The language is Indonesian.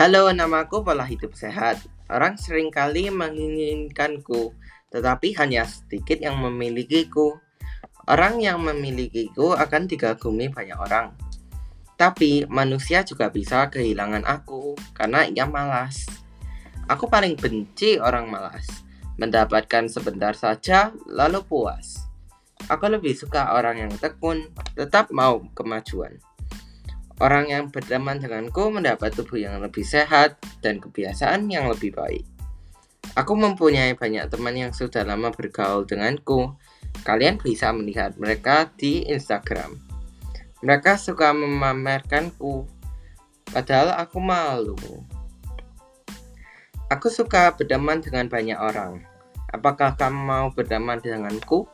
Halo, namaku Pola Hidup Sehat. Orang sering kali menginginkanku, tetapi hanya sedikit yang memilikiku. Orang yang memilikiku akan digagumi banyak orang. Tapi manusia juga bisa kehilangan aku karena ia malas. Aku paling benci orang malas. Mendapatkan sebentar saja lalu puas. Aku lebih suka orang yang tekun, tetap mau kemajuan. Orang yang berteman denganku mendapat tubuh yang lebih sehat dan kebiasaan yang lebih baik. Aku mempunyai banyak teman yang sudah lama bergaul denganku. Kalian bisa melihat mereka di Instagram. Mereka suka memamerkanku, padahal aku malu. Aku suka berteman dengan banyak orang. Apakah kamu mau berteman denganku?